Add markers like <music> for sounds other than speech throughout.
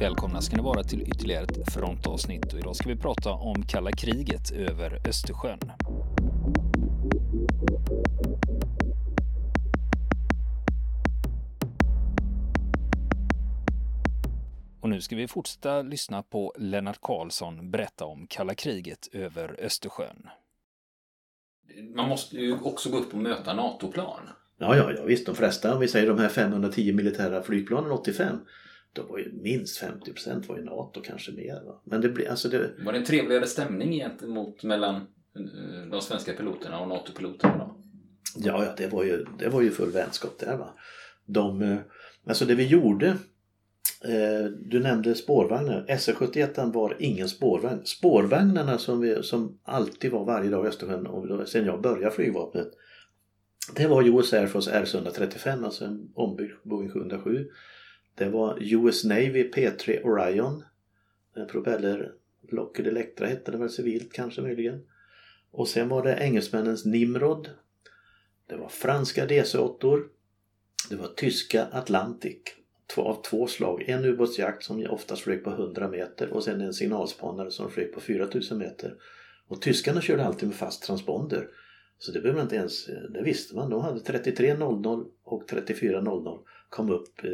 Välkomna ska ni vara till ytterligare ett frontavsnitt och idag ska vi prata om kalla kriget över Östersjön. Och nu ska vi fortsätta lyssna på Lennart Karlsson berätta om kalla kriget över Östersjön. Man måste ju också gå upp och möta NATO-plan. Ja, ja, ja, visst. De flesta, om vi säger de här 510 militära flygplanen 85, då var ju minst 50 procent var ju NATO, kanske mer. Va? Men det blir, alltså det... Var det en trevligare stämning gentemot mellan eh, de svenska piloterna och NATO-piloterna då? Ja, ja, det var ju, det var ju full vänskap där va. De, eh, alltså det vi gjorde, eh, du nämnde spårvagnar. SE71 var ingen spårvagn. Spårvagnarna som, vi, som alltid var varje dag i Östersjön och sen jag började flygvapnet det var US Air Force RS-135, alltså en ombyggd Boeing 707. Det var US Navy P3 Orion. Eh, propeller Lockheed Electra hette det väl civilt kanske möjligen. Och sen var det engelsmännens Nimrod. Det var franska DC-8. Det var tyska Atlantic. Två, av två slag. En ubåtsjakt som oftast flög på 100 meter och sen en signalspanare som flög på 4000 meter. Och tyskarna körde alltid med fast transponder. Så det behövde man inte ens, eh, det visste man. De hade 33.00 och 34.00 kom upp eh,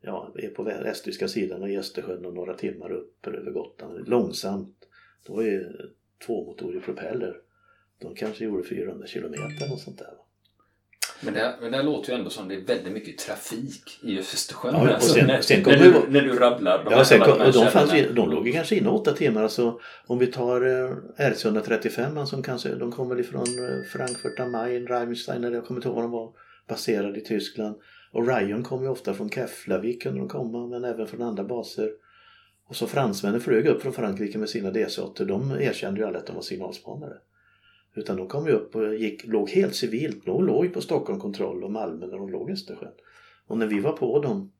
ja, är på västtyska sidan i Östersjön och några timmar upp över Gotland. Långsamt. Var ju tvåmotorig propeller. De kanske gjorde 400 kilometer och sånt där. Men det, men det låter ju ändå som det är väldigt mycket trafik i Östersjön. Ja, och sen, när, sen när, du, du, när du rabblar. ja, sen kom, de, fanns, de låg ju kanske inne åtta timmar. Alltså, om vi tar eh, RC135 som kanske, de kom väl ifrån eh, Frankfurt am Main, Reimenstein, eller jag kommer inte ihåg var de var baserade i Tyskland. Och Ryan kom ju ofta från Keflavik kunde de komma, men även från andra baser. Och så fransmännen flög upp från Frankrike med sina DC-8. De erkände ju aldrig att de var signalspanare. Utan de kom ju upp och gick, låg helt civilt. De låg på Stockholm kontroll och Malmö när de låg i Östersjön. Och när vi var på dem,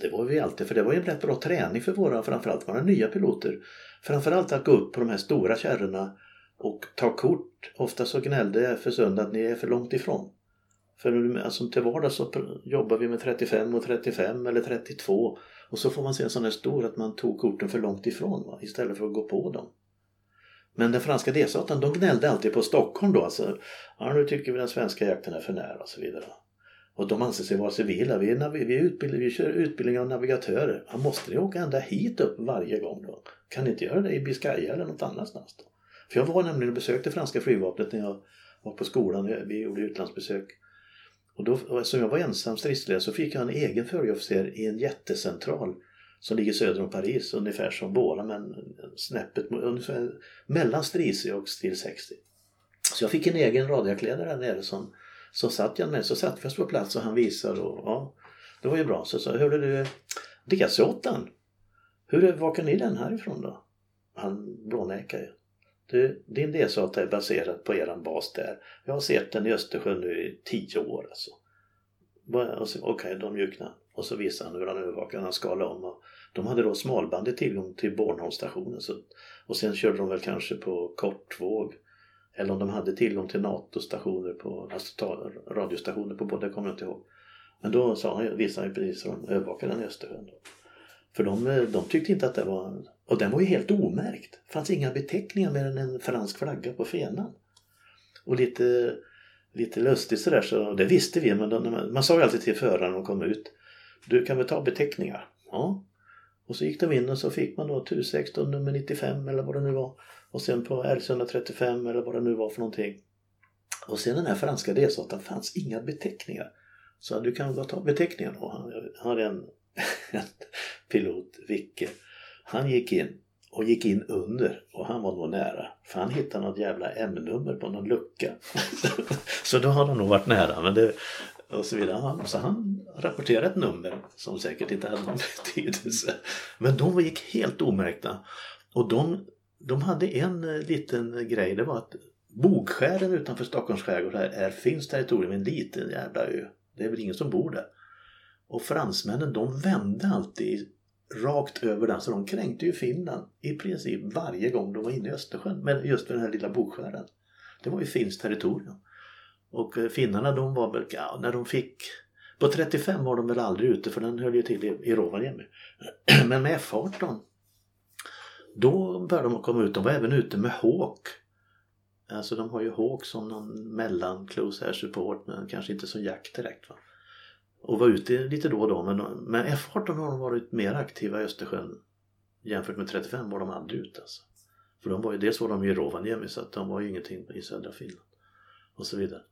det var vi alltid, för det var ju en rätt bra träning för våra, framförallt våra nya piloter. Framförallt att gå upp på de här stora kärrorna och ta kort. Ofta så gnällde FSUnd att ni är för långt ifrån. För alltså, till vardags så jobbar vi med 35 och 35 eller 32 och så får man se en sån här stor att man tog korten för långt ifrån va? istället för att gå på dem. Men den franska delstaten, de gnällde alltid på Stockholm då. Alltså, ja, nu tycker vi den svenska jakten är för nära och så vidare. Och de anser sig vara civila. Vi, är, vi, utbildar, vi kör utbildning av navigatörer. Ja, måste ni åka ända hit upp varje gång då? Kan ni inte göra det i Biscaya eller något annanstans då? För jag var nämligen och besökte franska flygvapnet när jag var på skolan. Vi gjorde utlandsbesök. Och då, eftersom jag var ensam stridsledare så fick jag en egen följeofficer i en jättecentral som ligger söder om Paris, ungefär som Båla men snäppet ungefär mellan Strise och Stil 60. Så jag fick en egen radiojakledare där nere som, som satt jag med. Så satt vi oss på plats och han visade och ja, det var ju bra. Så sa hörde du DC-8 hur vakar ni den härifrån då? Han blånekade ju. Du, din DC-8 är baserad på eran bas där. Jag har sett den i Östersjön nu i tio år alltså. Okej, okay, de mjuknade. Och så visade han hur han övervakade, han skalade om. Och de hade då smalbandig tillgång till Bornholmsstationen. Så, och sen körde de väl kanske på kortvåg. Eller om de hade tillgång till NATO-stationer på, alltså radiostationer på båda, det kommer jag inte ihåg. Men då sa han, visade han precis hur de övervakade den i Östersjön. Då. För de, eh, de tyckte inte att det var... Och den var ju helt omärkt. Det fanns inga beteckningar mer än en fransk flagga på fenan. Och lite, lite lustigt sådär, så det visste vi. Men då, man, sa ju alltid till föraren när de kom ut. Du kan väl ta beteckningar? Ja. Och så gick de in och så fick man då TU 16 nummer 95 eller vad det nu var. Och sen på R135 eller vad det nu var för någonting. Och sen den här franska delstaten fanns inga beteckningar. Så du kan väl ta beteckningar då. Han hade en, <laughs> en pilot, Vicke. Han gick in och gick in under och han var nog nära. För han hittade något jävla M-nummer på någon lucka. <laughs> så då har han nog varit nära. Men det, och så vidare. Så han rapporterade ett nummer som säkert inte hade någon <laughs> betydelse. Men de gick helt omärkta. Och de, de hade en eh, liten grej. Det var att Bogskären utanför Stockholms skärgård här är finskt territorium, en liten jävla ö. Det är väl ingen som bor där. Och fransmännen de vände alltid rakt över den så de kränkte ju Finland i princip varje gång de var inne i Östersjön. Men just vid den här lilla Bogskären. Det var ju finskt territorium. Och eh, finnarna de var väl, ja, när de fick På 35 var de väl aldrig ute för den höll ju till i, i Rovaniemi. <clears throat> Men med F18 då började de komma ut. De var även ute med Hawk. Alltså de har ju Hawk som någon mellan close air support men kanske inte som jack direkt. Va? Och var ute lite då och då men, men F18 har de varit mer aktiva i Östersjön jämfört med 35 var de aldrig ute alltså. För de var ju, dels var de ju i Rovaniemi så att de var ju ingenting i södra Finland. Och så vidare.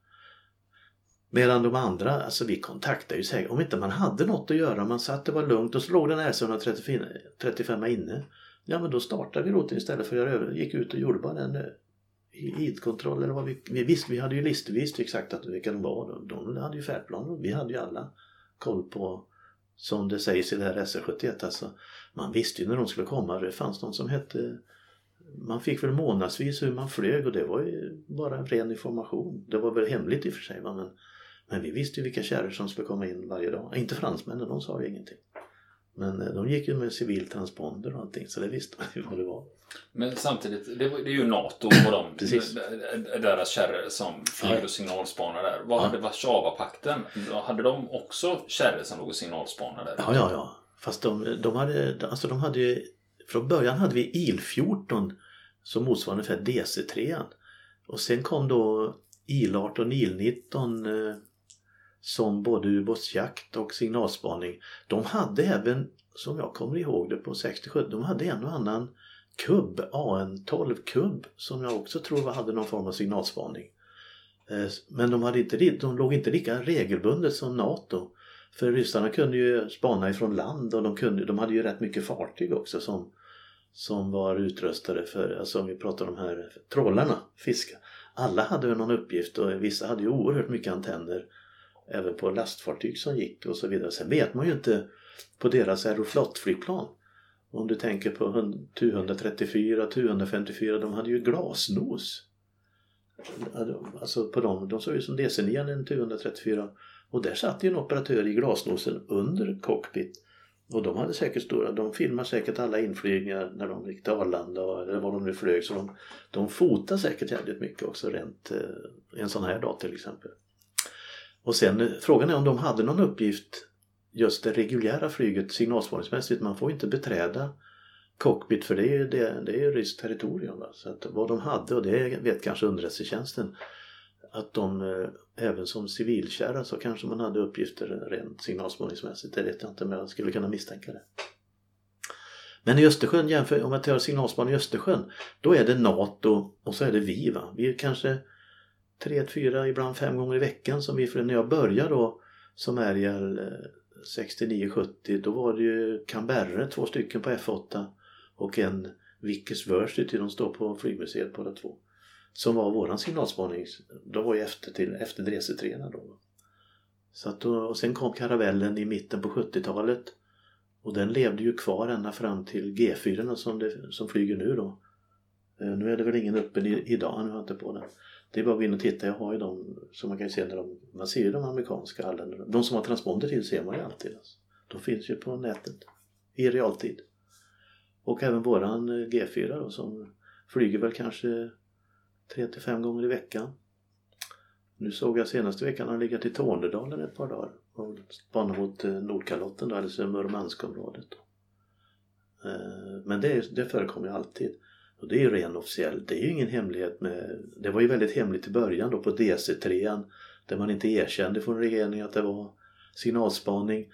Medan de andra, alltså vi kontaktade ju säkert, om inte man hade något att göra, man satt det var lugnt och så låg den här 135 inne. Ja men då startade vi roten istället för att göra gick ut och gjorde bara den id-kontroll eller vad vi, vi visste, vi hade ju listor, vi visste exakt att vilka de var. De, de hade ju färdplaner vi hade ju alla koll på som det sägs i det här SR71 alltså. Man visste ju när de skulle komma, det fanns någon som hette man fick väl månadsvis hur man flög och det var ju bara en ren information. Det var väl hemligt i och för sig men, men vi visste ju vilka kärror som skulle komma in varje dag. Inte fransmännen, de sa ju ingenting. Men eh, de gick ju med civil transponder och allting så det visste man ju vad det var. Men samtidigt, det, är ju NATO och de, <laughs> deras kärror som flyger och signalspanar där. Vad hade Warszawapakten? Hade de också kärror som låg och signalspanade? Ja, ja, ja. Fast de, de hade, alltså de hade ju, från början hade vi IL-14 som motsvarade ungefär DC-3. Och sen kom då IL-18 och IL-19 eh, som både ubåtsjakt och signalspaning. De hade även, som jag kommer ihåg det på 67, de hade en och annan kubb, AN-12 kubb som jag också tror hade någon form av signalspaning. Eh, men de, hade inte, de låg inte lika regelbundet som NATO. För ryssarna kunde ju spana ifrån land och de, kunde, de hade ju rätt mycket fartyg också som, som var utrustade för, alltså om vi pratar om de här trålarna, fiska. Alla hade väl någon uppgift och vissa hade ju oerhört mycket antenner även på lastfartyg som gick och så vidare. Sen vet man ju inte på deras Aeroflot-flygplan Om du tänker på Tu-134, Tu-154, de hade ju glasnos. Alltså, alltså på dem, de såg ju som DC-9 en Tu-134 och där satt ju en operatör i glasnosen under cockpit. Och de hade säkert stora, de filmade säkert alla inflygningar när de gick till Arlanda eller var de nu flög. Så de, de fotar säkert jävligt mycket också rent eh, en sån här dag till exempel. Och sen eh, frågan är om de hade någon uppgift just det reguljära flyget signalspaningsmässigt. Man får inte beträda cockpit för det är ju, det, det är ryskt territorium. Va? Så att vad de hade, och det vet kanske underrättelsetjänsten, att de eh, även som civilkärra så kanske man hade uppgifter rent signalspaningsmässigt. Det vet jag inte men jag skulle kunna misstänka det. Men i Östersjön, jämför, om jag tar signalspaning i Östersjön, då är det NATO och så är det vi. Va? Vi är kanske tre, fyra, ibland fem gånger i veckan som vi, för när jag började då som älgar 69-70 eh, då var det ju Canberra, två stycken på F8 och en Vickers Versity, de står på flygmuseet båda två. Som var våran signalspaning, de var ju efter, till, efter Dresetrena då. Så att då, och sen kom karavellen i mitten på 70-talet och den levde ju kvar ända fram till G4 som, det, som flyger nu då. Eh, nu är det väl ingen öppen idag, nu har jag inte på den. Det är bara att gå in och titta. Jag har ju dem som man kan se när de, man ser ju de amerikanska alla. De som har transponder till ser man ju alltid. Alltså. De finns ju på nätet i realtid. Och även våran eh, G4 då, som flyger väl kanske 3 till 5 gånger i veckan. Nu såg jag senaste veckan han ligger till Tornedalen ett par dagar och spanar mot eh, Nordkalotten då, alltså Murmanskområdet. Eh, men det, det förekommer ju alltid. Och det är ju ren officiell, det är ju ingen hemlighet med... Det var ju väldigt hemligt i början då på DC3 där man inte erkände från regeringen att det var signalspaning.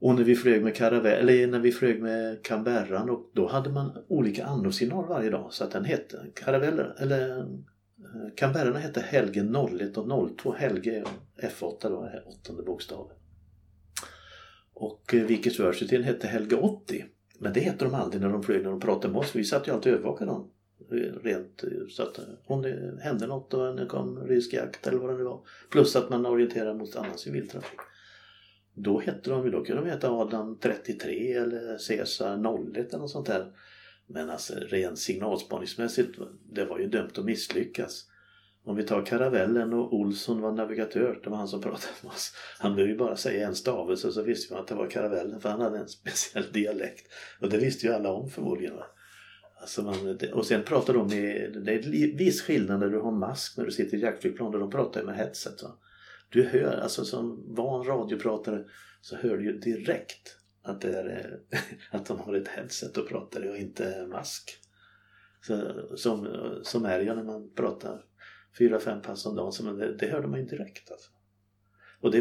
Och när vi flög med Caravelle, eller när vi flög med Canberran och då hade man olika andningssignal varje dag så att den hette Caravelle, eller eh, canberran hette Helge 01 och 02, Helge F8 då, åttonde bokstaven. Och eh, Vickers Versity hette Helge 80 men det heter de aldrig när de flög, när de pratade med oss. Vi satt ju alltid och övervakade dem. Rent eh, så att eh, om det eh, hände något och det kom rysk jakt eller vad det nu var. Plus att man orienterade mot annan civiltrafik. Då hette de ju, då kunde de heta Adam 33 eller Caesar 01 eller något sånt där. Men alltså rent signalspaningsmässigt, det var ju dömt att misslyckas. Om vi tar Karavellen och Olsson var navigatör, det var han som pratade med oss. Han behövde ju bara säga en stavelse så visste man att det var Karavellen för han hade en speciell <laughs> dialekt. Och det visste ju alla om förmodligen. Va? Alltså man, och sen pratar de med, det är viss skillnad när du har mask när du sitter i jaktflygplan och de pratar med headset. Va? du hör, alltså som van radiopratare så hör du ju direkt att, det är, <laughs> att de har ett headset och pratar i och inte mask. Så, som, som är jag när man pratar fyra, fem pass om dagen, så det, det hörde man ju direkt. Alltså. Och det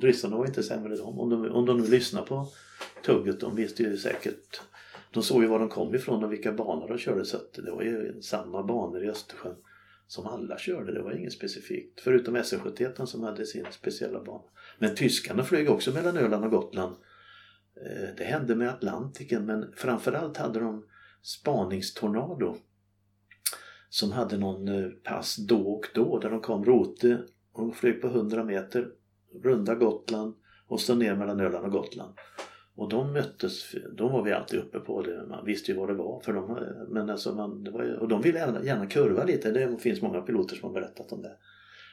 ryssarna var inte sämre de. Om de, om de nu lyssnar på tugget, de visste ju säkert de såg ju var de kom ifrån och vilka banor de körde så det var ju samma banor i Östersjön som alla körde. Det var inget specifikt. Förutom SE71 som hade sin speciella bana. Men tyskarna flög också mellan Öland och Gotland. Eh, det hände med Atlantiken men framförallt hade de spaningstornado som hade någon eh, pass då och då där de kom rote och flög på 100 meter runda Gotland och så ner mellan Öland och Gotland. Och de möttes, de var vi alltid uppe på det. Man visste ju vad det var för de, eh, Men alltså man, det var, och de ville gärna, gärna kurva lite. Det finns många piloter som har berättat om det.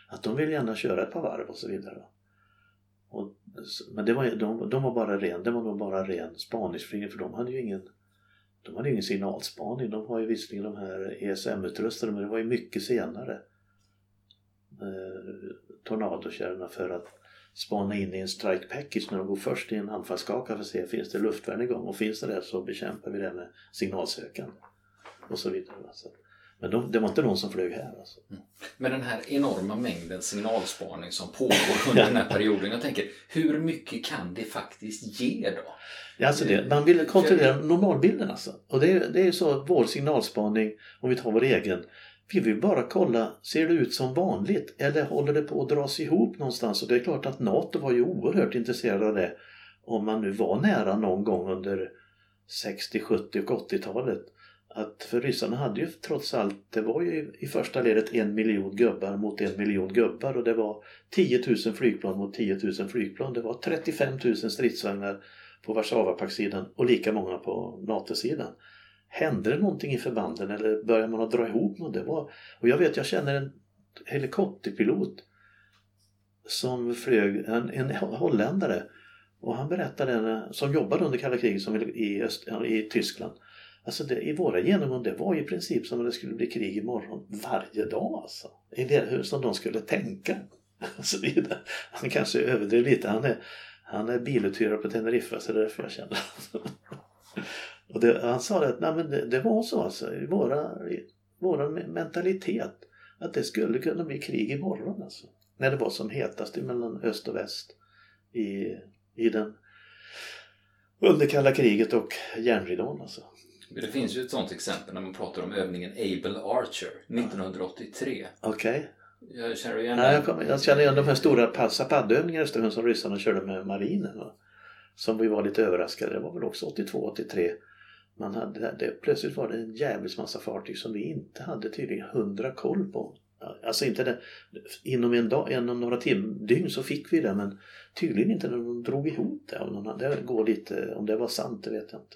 Att de vill gärna köra ett par varv och så vidare. Och, men det var, de, de var bara ren, det var nog bara ren spaningsflygning för de hade ju ingen de hade ingen signalspaning. De har ju visserligen de här ESM-utrustade men det var ju mycket senare. Eh, tornadokärrorna för att spana in i en strike package när de går först i en anfallskaka för att se finns det luftvärn igång och finns det det så bekämpar vi det med signalsökan och så vidare. Så, men de, det var inte någon som flög här. Alltså. Mm. Men den här enorma mängden signalspaning som pågår under den här perioden. Jag tänker, hur mycket kan det faktiskt ge då? Ja, alltså det, man vill kontrollera normalbilden alltså. Och det är, det är så vår signalspaning, om vi tar vår egen, vi vill bara kolla, ser det ut som vanligt eller håller det på att dras ihop någonstans? Och det är klart att NATO var ju oerhört intresserad av det om man nu var nära någon gång under 60, 70 och 80-talet. Att för ryssarna hade ju trots allt, det var ju i första ledet en miljon gubbar mot en miljon gubbar och det var 10 000 flygplan mot 10 000 flygplan. Det var 35 000 stridsvagnar på Warszawapaktsidan och lika många på NATO-sidan. Hände det någonting i förbanden eller började man att dra ihop något? Det var, och jag vet, jag känner en helikopterpilot som flög, en, en holländare och han berättade, som jobbade under kalla kriget som i, Öst, i Tyskland. Alltså det, i våra genomgång det var i princip som om det skulle bli krig imorgon varje dag alltså. I det, hur som de skulle tänka. <laughs> så det, Han kanske överdrev lite. Han är, han är biluthyrare på Teneriffa så det är därför jag känner. <laughs> Och det, han sa att nej, men det, det, var så alltså i våra, i våra mentalitet att det skulle kunna bli krig imorgon alltså. När det var som hetast mellan öst och väst i, i den under kalla kriget och järnridån alltså. Det finns ju ett sånt exempel när man pratar om övningen Able Archer 1983. Okej. Okay. Jag känner igen Nej, jag, jag, känner igen de här stora Zapad-övningarna i Östersjön som ryssarna körde med marinen. Va? Som vi var lite överraskade. Det var väl också 82-83 man hade, det, plötsligt var det en jävligt massa fartyg som vi inte hade tydligen hundra koll på. Alltså inte det, inom en dag, inom några tim, dygn så fick vi det men tydligen inte när de drog ihop det. Om, någon, det går lite, om det var sant det vet jag inte.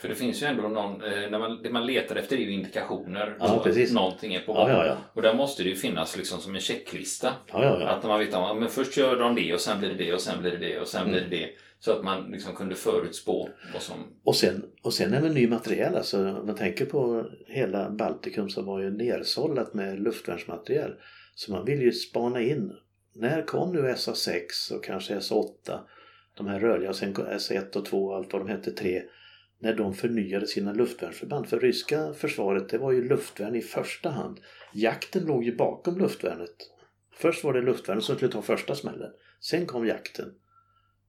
För det finns ju ändå någon, eh, när man, det man letar efter är ju indikationer ja, på att någonting är på gång. Ja, ja, och där måste det ju finnas liksom som en checklista. Att man vet att men först gör de det och sen blir det det och sen blir det det och sen mm. blir det det. Så att man liksom kunde förutspå vad som... Och sen, och sen även ny materiel. Alltså, man tänker på hela Baltikum som var ju nersållat med luftvärnsmateriel. Så man vill ju spana in. När kom nu SA6 och kanske SA8? De här rörliga och sen SA1 och 2 och allt vad de hette, 3 när de förnyade sina luftvärnsförband. För ryska försvaret det var ju luftvärn i första hand. Jakten låg ju bakom luftvärnet. Först var det luftvärnet som skulle ta första smällen. Sen kom jakten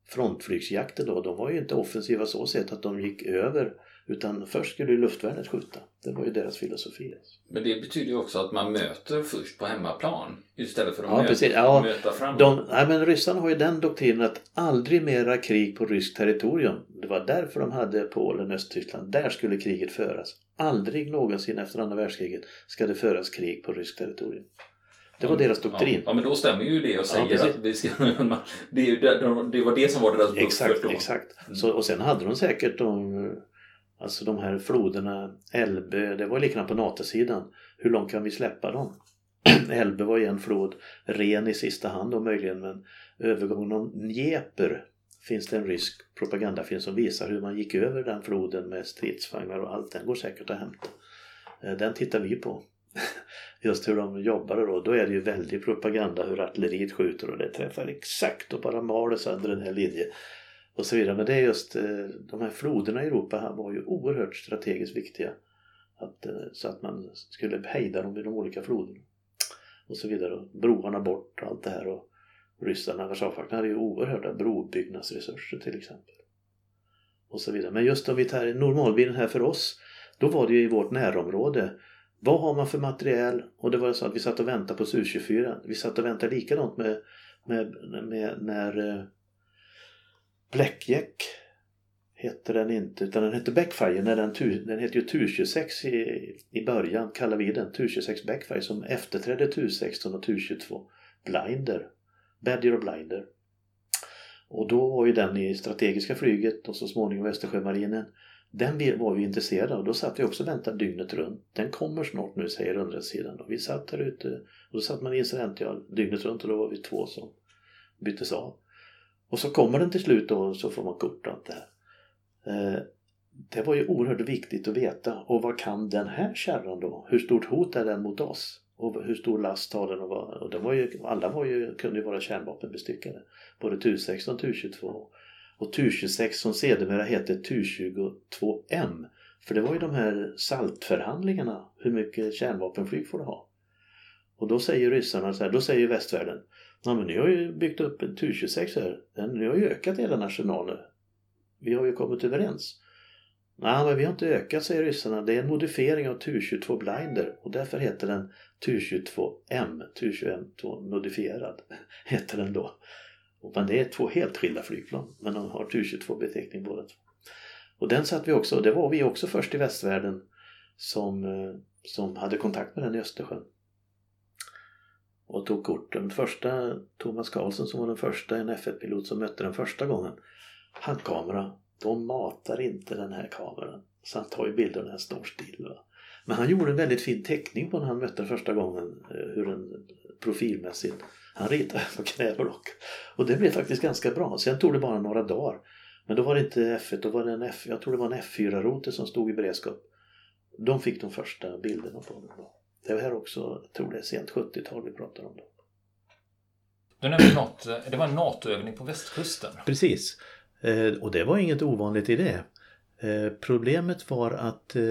frontflygsjakten då, de var ju inte offensiva så sett att de gick över utan först skulle ju luftvärnet skjuta. Det var ju deras filosofi. Men det betyder ju också att man möter först på hemmaplan istället för att ja, möta, ja, möta framåt. De, nej, men ryssarna har ju den doktrinen att aldrig mera krig på ryskt territorium. Det var därför de hade Polen Östtyskland. Där skulle kriget föras. Aldrig någonsin efter andra världskriget ska det föras krig på ryskt territorium. Det var deras doktrin. Ja, men då stämmer ju det och säger ja, att vi ska, <laughs> det, är ju det, det var det som var deras Exakt, då. exakt. Mm. Så, och sen hade de säkert de, alltså de här floderna, Elbe, det var likadant på NATO-sidan. Hur långt kan vi släppa dem? <clears throat> Elbe var ju en flod, ren i sista hand då möjligen, men övergången om Dnepr finns det en rysk propagandafilm som visar hur man gick över den floden med stridsvagnar och allt. Den går säkert att hämta. Eh, den tittar vi på. <laughs> just hur de jobbade då. Då är det ju väldigt propaganda hur artilleriet skjuter och det träffar exakt och bara maler sönder den här linjen. Och så vidare. Men det är just eh, de här floderna i Europa här var ju oerhört strategiskt viktiga. Att, eh, så att man skulle hejda dem vid de olika floderna. Och så vidare. Broarna bort och allt det här. Och ryssarna, Warszawapakten hade ju oerhörda brobyggnadsresurser till exempel. Och så vidare. Men just om vi tar normalbilden här för oss. Då var det ju i vårt närområde. Vad har man för material? Och det var så att vi satt och väntade på SU-24. Vi satt och väntade likadant med, med, med när eh, Blackjack hette den inte utan den hette Backfire. När den, den hette ju TU-26 i, i början kallade vi den TU-26 Backfire som efterträdde TU-16 och TU-22 Blinder. Badger och Blinder. Och då var ju den i strategiska flyget och så småningom Östersjömarinen. Den var vi intresserade av. Då satt vi också och väntade dygnet runt. Den kommer snart nu säger underrättelsesidan. Och vi satt där ute och då satt man i incidential dygnet runt och då var vi två som byttes av. Och så kommer den till slut och så får man kort och allt det här. Eh, det var ju oerhört viktigt att veta. Och vad kan den här kärran då? Hur stort hot är den mot oss? Och hur stor last har den? Och, vad, och det var ju, alla var ju, kunde ju vara kärnvapenbestyckade. Både TU-16 och TU-22. Och TU-26 som sedermera hette TU-22M. För det var ju de här saltförhandlingarna. Hur mycket kärnvapenflyg får du ha? Och då säger ryssarna så här, då säger västvärlden nej men ni har ju byggt upp en TU-26 här. Ni har ju ökat era nationalen. Vi har ju kommit överens. Nej, men vi har inte ökat säger ryssarna. Det är en modifiering av TU-22 Blinder och därför heter den TU-22M. TU-22 modifierad <laughs> heter den då. Men det är två helt skilda flygplan men de har TU-22 beteckning båda två. Och den satt vi också, det var vi också först i västvärlden som, eh, som hade kontakt med den i Östersjön och tog kort. Den första, Thomas Karlsson som var den första en F1-pilot som mötte den första gången. Handkamera, de matar inte den här kameran. Så han tar ju bilder när den står still. Va? Men han gjorde en väldigt fin teckning på när han mötte den första gången. Eh, hur den profilmässigt. Han ritade på knäblock. Och det blev faktiskt ganska bra. Sen tog det bara några dagar. Men då var det inte F1, då var det en F, jag tror det var en F4-rote som stod i beredskap. De fick de första bilderna på den. Då. Det var här också, jag tror det är sent 70-tal vi pratar om. Då. Du nämnde något, det var en NATO-övning på västkusten. Precis. Eh, och det var inget ovanligt i det. Eh, problemet var att eh,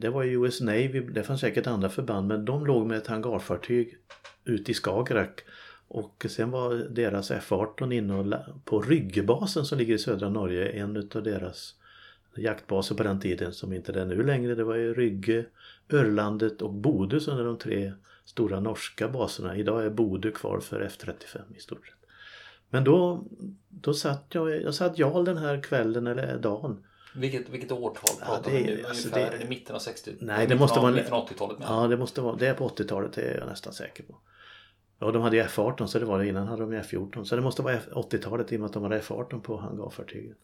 det var US Navy, det fanns säkert andra förband men de låg med ett hangarfartyg ute i Skagerrak och sen var deras F-18 inne på Ryggebasen som ligger i södra Norge, en utav deras jaktbaser på den tiden som inte är nu längre. Det var ju Rygge, Örlandet och Bodö som är de tre stora norska baserna. Idag är Bodö kvar för F35 i stort sett. Men då, då satt jag, jag satt Jarl den här kvällen eller dagen. Vilket, vilket årtal pratar ja, vi nu? Alltså Ungefär det, mitten av 60 Nej, det måste vara... Mitten av 80-talet? Ja, det måste vara, det är på 80-talet, det är jag nästan säker på. Ja, de hade ju F18 så det var det innan hade de F14. Så det måste vara 80-talet i och med att de hade F18 på hangarfartygen.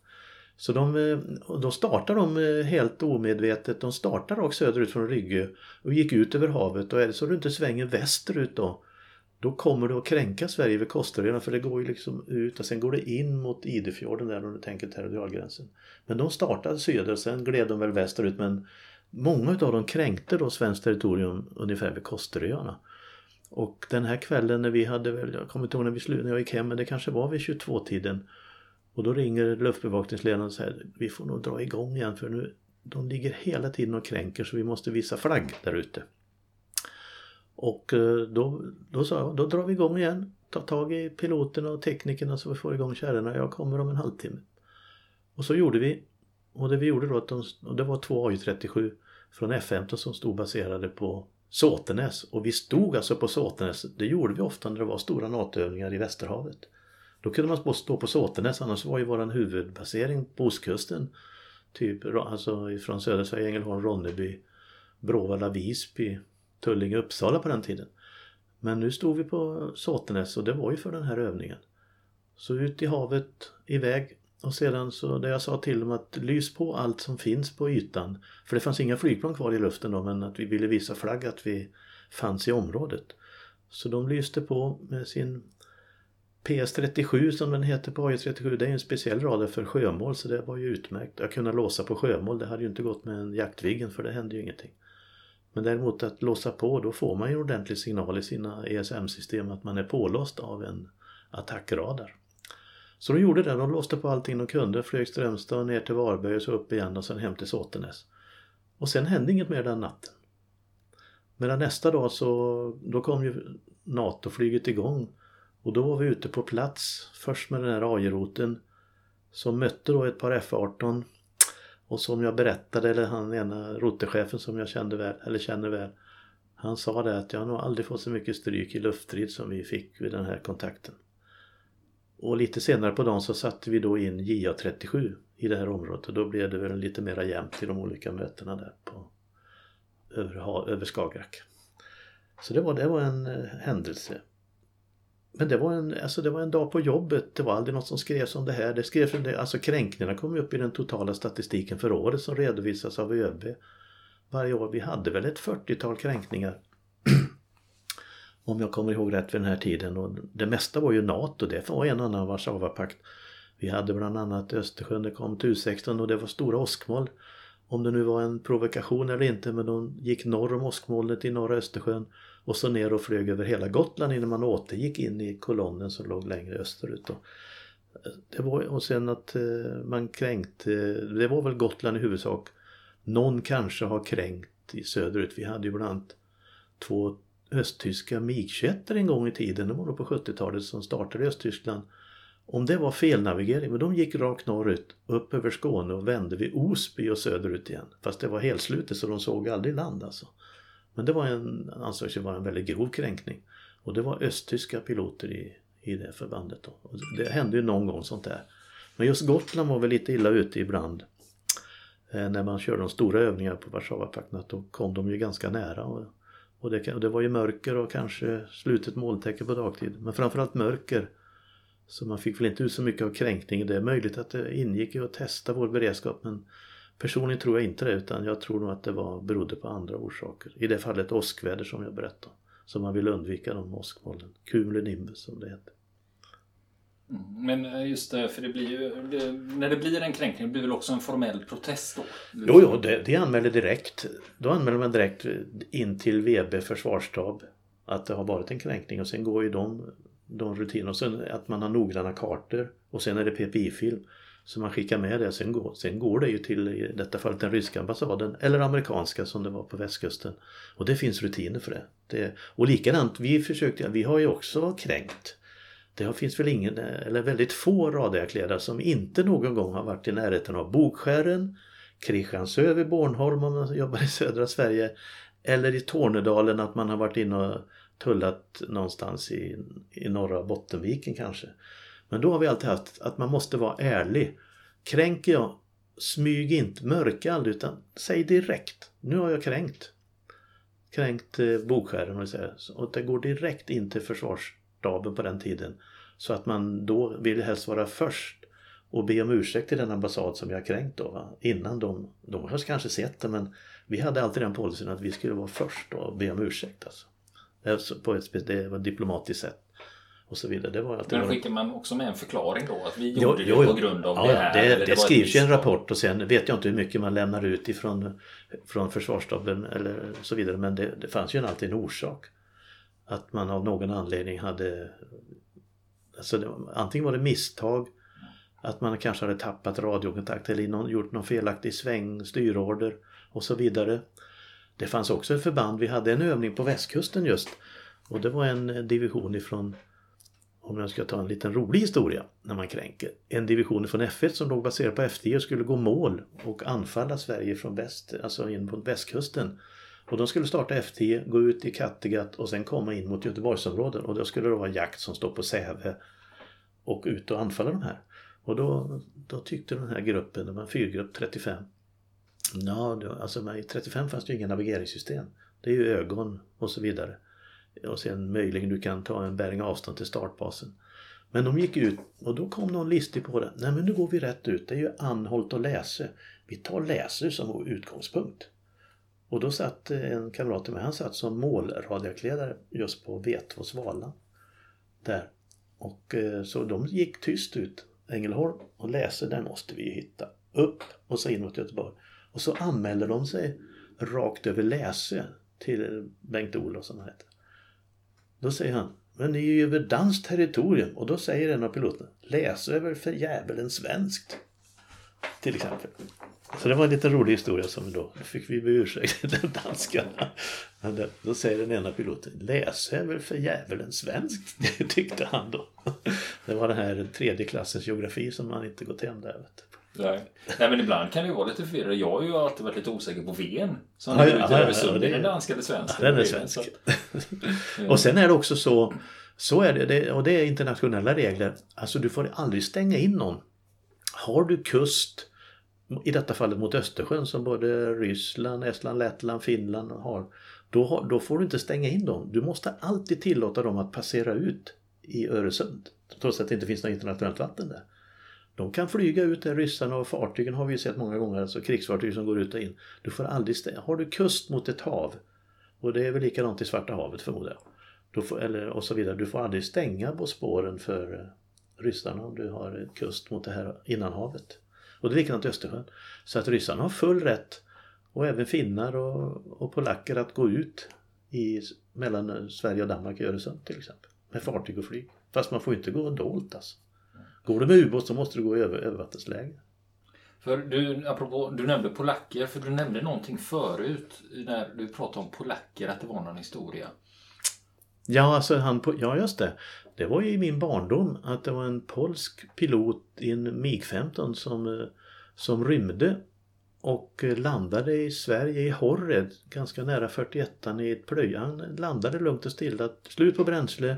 Så de, eh, då startade de eh, helt omedvetet, de startade rakt söderut från Rygge och gick ut över havet och är det så du inte svänger västerut då då kommer du att kränka Sverige vid Kosteröarna för det går ju liksom ut och sen går det in mot Idefjorden där om du tänker territorialgränsen. Men de startade söder sen gled de väl västerut men många av dem kränkte då svenskt territorium ungefär vid Kosteröarna. Och den här kvällen när vi hade väl, jag kommer inte ihåg när vi slutade, när jag gick hem men det kanske var vid 22-tiden och då ringer luftbevakningsledaren och säger vi får nog dra igång igen för nu de ligger hela tiden och kränker så vi måste visa flagg där ute. Och eh, då, då sa jag, då drar vi igång igen. Ta tag i piloterna och teknikerna så vi får igång kärrorna. Jag kommer om en halvtimme. Och så gjorde vi. Och det vi gjorde då, att de, och det var två AJ37 från F15 som stod baserade på Såtenäs. Och vi stod alltså på Såtenäs. Det gjorde vi ofta när det var stora NATO-övningar i Västerhavet. Då kunde man stå på Såtenäs, annars var ju våran huvudbasering på ostkusten. Typ alltså från södra Sverige, Ängelholm, Ronneby, Bråvalla, Visby, Tullinge, Uppsala på den tiden. Men nu stod vi på Såtenäs och det var ju för den här övningen. Så ut i havet, iväg och sedan så det jag sa till dem att lys på allt som finns på ytan. För det fanns inga flygplan kvar i luften då men att vi ville visa flagg att vi fanns i området. Så de lyste på med sin PS37 som den heter på AJ37 det är en speciell radar för sjömål så det var ju utmärkt. Att kunna låsa på sjömål det hade ju inte gått med en Jaktviggen för det hände ju ingenting. Men däremot att låsa på, då får man ju en ordentlig signal i sina ESM-system att man är pålåst av en attackradar. Så de gjorde det, de låste på allting de kunde, flög Strömstad ner till Varberg och så upp igen och sen hem till Såtenäs. Och sen hände inget mer den natten. Medan nästa dag så då kom ju NATO-flyget igång och då var vi ute på plats först med den här AJ-roten som mötte då ett par F-18 och som jag berättade, eller han ena rotechefen som jag kände väl, eller känner väl han sa det att jag har nog aldrig fått så mycket stryk i luftstrid som vi fick vid den här kontakten. Och lite senare på dagen så satte vi då in JA37 i det här området och då blev det väl lite mera jämnt i de olika mötena där på över, över Skagerrak. Så det var, det var en eh, händelse. Men det var, en, alltså det var en dag på jobbet. Det var aldrig något som skrevs om det här. Det skrevs, alltså kränkningarna kom upp i den totala statistiken för året som redovisas av ÖB varje år. Vi hade väl ett 40-tal kränkningar. Om jag kommer ihåg rätt vid den här tiden. Och det mesta var ju NATO. Det var en annan Warszawapakt. Vi hade bland annat Östersjön. Det kom till U16 och det var stora åskmoln. Om det nu var en provokation eller inte men de gick norr om åskmolnet i norra Östersjön och så ner och flög över hela Gotland innan man återgick in i kolonnen som låg längre österut. Det var, och sen att eh, man kränkte, eh, det var väl Gotland i huvudsak. Någon kanske har kränkt i söderut. Vi hade ju bland annat två östtyska mig en gång i tiden, det var nog på 70-talet som startade i Östtyskland. Om det var felnavigering, men de gick rakt norrut, upp över Skåne och vände vid Osby och söderut igen. Fast det var helslutet så de såg aldrig land alltså. Men det var en, ansågs vara en väldigt grov kränkning. Och det var östtyska piloter i, i det förbandet. Då. Och det hände ju någon gång sånt där. Men just Gotland var väl lite illa ute ibland. Eh, när man körde de stora övningarna på Warszawapakten då kom de ju ganska nära. Och, och, det, och det var ju mörker och kanske slutet molntäcke på dagtid. Men framförallt mörker. Så man fick väl inte ut så mycket av kränkning. Det är möjligt att det ingick i att testa vår beredskap men Personligen tror jag inte det utan jag tror nog att det var, berodde på andra orsaker. I det fallet åskväder som jag berättade. Så man vill undvika de åskmolnen. Cumulonimbus som det heter. Men eh, just det, för det blir ju, det, när det blir en kränkning det blir väl också en formell protest då? Jo, jo det, det anmäler direkt. Då anmäler man direkt in till VB försvarsstab att det har varit en kränkning och sen går ju de, de rutinerna och sen att man har noggranna kartor och sen är det PPI-film. Så man skickar med det. Sen går, sen går det ju till i detta fallet den ryska ambassaden eller amerikanska som det var på västkusten. Och det finns rutiner för det. det och likadant, vi försökte, vi har ju också kränkt. Det finns väl ingen, eh, eller väldigt få radarjaktsledare som inte någon gång har varit i närheten av Bogskären, Kristiansö vid Bornholm om man jobbar i södra Sverige eller i Tornedalen att man har varit inne och tullat någonstans i, i norra Bottenviken kanske. Men då har vi alltid haft att man måste vara ärlig. Kränker jag, smyg inte, mörka aldrig utan säg direkt. Nu har jag kränkt. Kränkt eh, bokskären och, så och det går direkt in till försvars försvarsstaben på den tiden. Så att man då vill helst vara först och be om ursäkt till den ambassad som jag kränkt då. Va? Innan de, de har kanske sett det men vi hade alltid den policyn att vi skulle vara först och be om ursäkt. Alltså. På ett, det var ett diplomatiskt sätt och så vidare. Det var alltid Men skickar man också med en förklaring då? Att vi gjorde jo, det på grund av ja, det här? Det, det, det skrivs ju en rapport och sen vet jag inte hur mycket man lämnar ut ifrån från försvarsstaben eller så vidare. Men det, det fanns ju alltid en orsak. Att man av någon anledning hade alltså det, antingen var det misstag att man kanske hade tappat radiokontakt eller någon, gjort någon felaktig sväng, styrorder och så vidare. Det fanns också ett förband, vi hade en övning på västkusten just och det var en division ifrån om jag ska ta en liten rolig historia när man kränker. En division från F1 som låg baserad på F10 skulle gå mål och anfalla Sverige från väst, alltså in på västkusten. Och de skulle starta F10, gå ut i Kattegatt och sen komma in mot Göteborgsområdet och då skulle det vara jakt som står på Säve och ut och anfalla de här. Och då, då tyckte den här gruppen, det var en fyrgrupp 35, Ja, alltså i 35 fanns det ju inga navigeringssystem. Det är ju ögon och så vidare och sen möjligen du kan ta en bäring avstånd till startbasen. Men de gick ut och då kom någon listig på det. Nej men nu går vi rätt ut. Det är ju Anholt och Läse. Vi tar Läse som utgångspunkt. Och då satt eh, en kamrat till mig, han satt som målradioakledare just på V2 Svala. Där. Och eh, så de gick tyst ut. Ängelholm och läste, där måste vi ju hitta. Upp och så in mot Göteborg. Och så anmälde de sig rakt över Läsö till Bengt-Olof som han heter. Då säger han, men ni är ju över danskt territorium och då säger en av piloterna, läs över för djävulen svenskt. Till exempel. Så det var en liten rolig historia som då fick vi be ursäkt till danskarna. Men då säger den ena piloten, läs över för djävulen svenskt. Det <laughs> tyckte han då. Det var den här tredje klassens geografi som man inte gått hem där. Nej. Nej men ibland kan det ju vara lite förvirrande. Jag har ju alltid varit lite osäker på Ven. Som ligger ute i Öresund. Är den dansk eller svensk? Ja, den är svensk. <laughs> och sen är det också så, så är det, och det är internationella regler. Alltså du får aldrig stänga in någon. Har du kust, i detta fallet mot Östersjön som både Ryssland, Estland, Lettland, Finland har. Då, då får du inte stänga in dem. Du måste alltid tillåta dem att passera ut i Öresund. Trots att det inte finns något internationellt vatten där. De kan flyga ut där, ryssarna och fartygen har vi ju sett många gånger, alltså krigsfartyg som går ut och in. Du får aldrig stänga. Har du kust mot ett hav, och det är väl likadant i Svarta havet förmodar jag, då får, eller, och så vidare. Du får aldrig stänga på spåren för eh, ryssarna om du har kust mot det här innanhavet. Och det är likadant i Östersjön. Så att ryssarna har full rätt, och även finnar och, och polacker, att gå ut i, mellan eh, Sverige och Danmark i Öresund till exempel. Med fartyg och flyg. Fast man får inte gå dolt alltså. Går du med ubåt så måste du gå i över, övervattensläge. För du, apropå, du nämnde polacker, för du nämnde någonting förut när du pratade om polacker, att det var någon historia. Ja, alltså han, ja just det. Det var ju i min barndom att det var en polsk pilot i en MiG-15 som, eh, som rymde och eh, landade i Sverige i Horred, ganska nära 41 i ett plöj. Han landade lugnt och stilla, slut på bränsle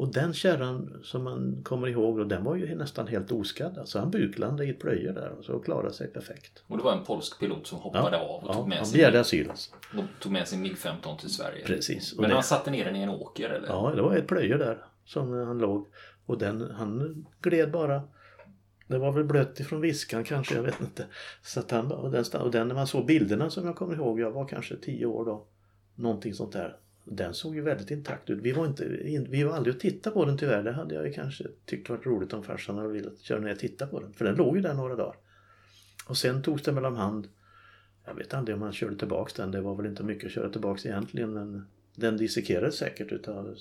och den kärran som man kommer ihåg då, den var ju nästan helt oskadd. Alltså han buklandade i ett plöje där och så klarade sig perfekt. Och det var en polsk pilot som hoppade ja, av och ja, tog med han sin... asyl alltså. Tog med sin MIG-15 till Sverige. Precis. Men det... han satte ner den i en åker eller? Ja, det var ett plöje där som han låg. Och den, han gled bara. Det var väl blött ifrån viskan kanske, jag vet inte. Så han, och den, och den när man såg bilderna som jag kommer ihåg, jag var kanske tio år då. Någonting sånt där den såg ju väldigt intakt ut. Vi var, inte, vi var aldrig och tittade på den tyvärr. Det hade jag ju kanske tyckt varit roligt om farsan hade velat köra ner och titta på den. För den låg ju där några dagar. Och sen togs den mellan hand. Jag vet aldrig om man körde tillbaks den. Det var väl inte mycket att köra tillbaks egentligen. Men den dissekerades säkert utav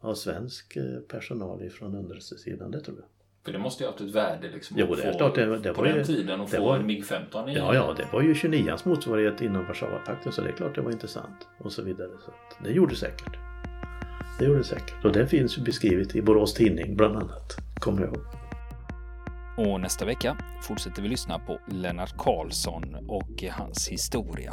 av svensk eh, personal ifrån underrättelsesidan. Det tror jag. För det måste ju ha haft ett värde liksom. Jo, det är klart. Det, det på var den ju, tiden att få var, en MIG-15 i. Ja, ja, det var ju 29ans motsvarighet inom Warszawapakten så det är klart det var intressant. Och så vidare. Så det gjorde säkert. Det gjorde säkert. Och det finns ju beskrivet i Borås Tidning bland annat. Kommer jag ihåg. Och nästa vecka fortsätter vi lyssna på Lennart Karlsson och hans historia.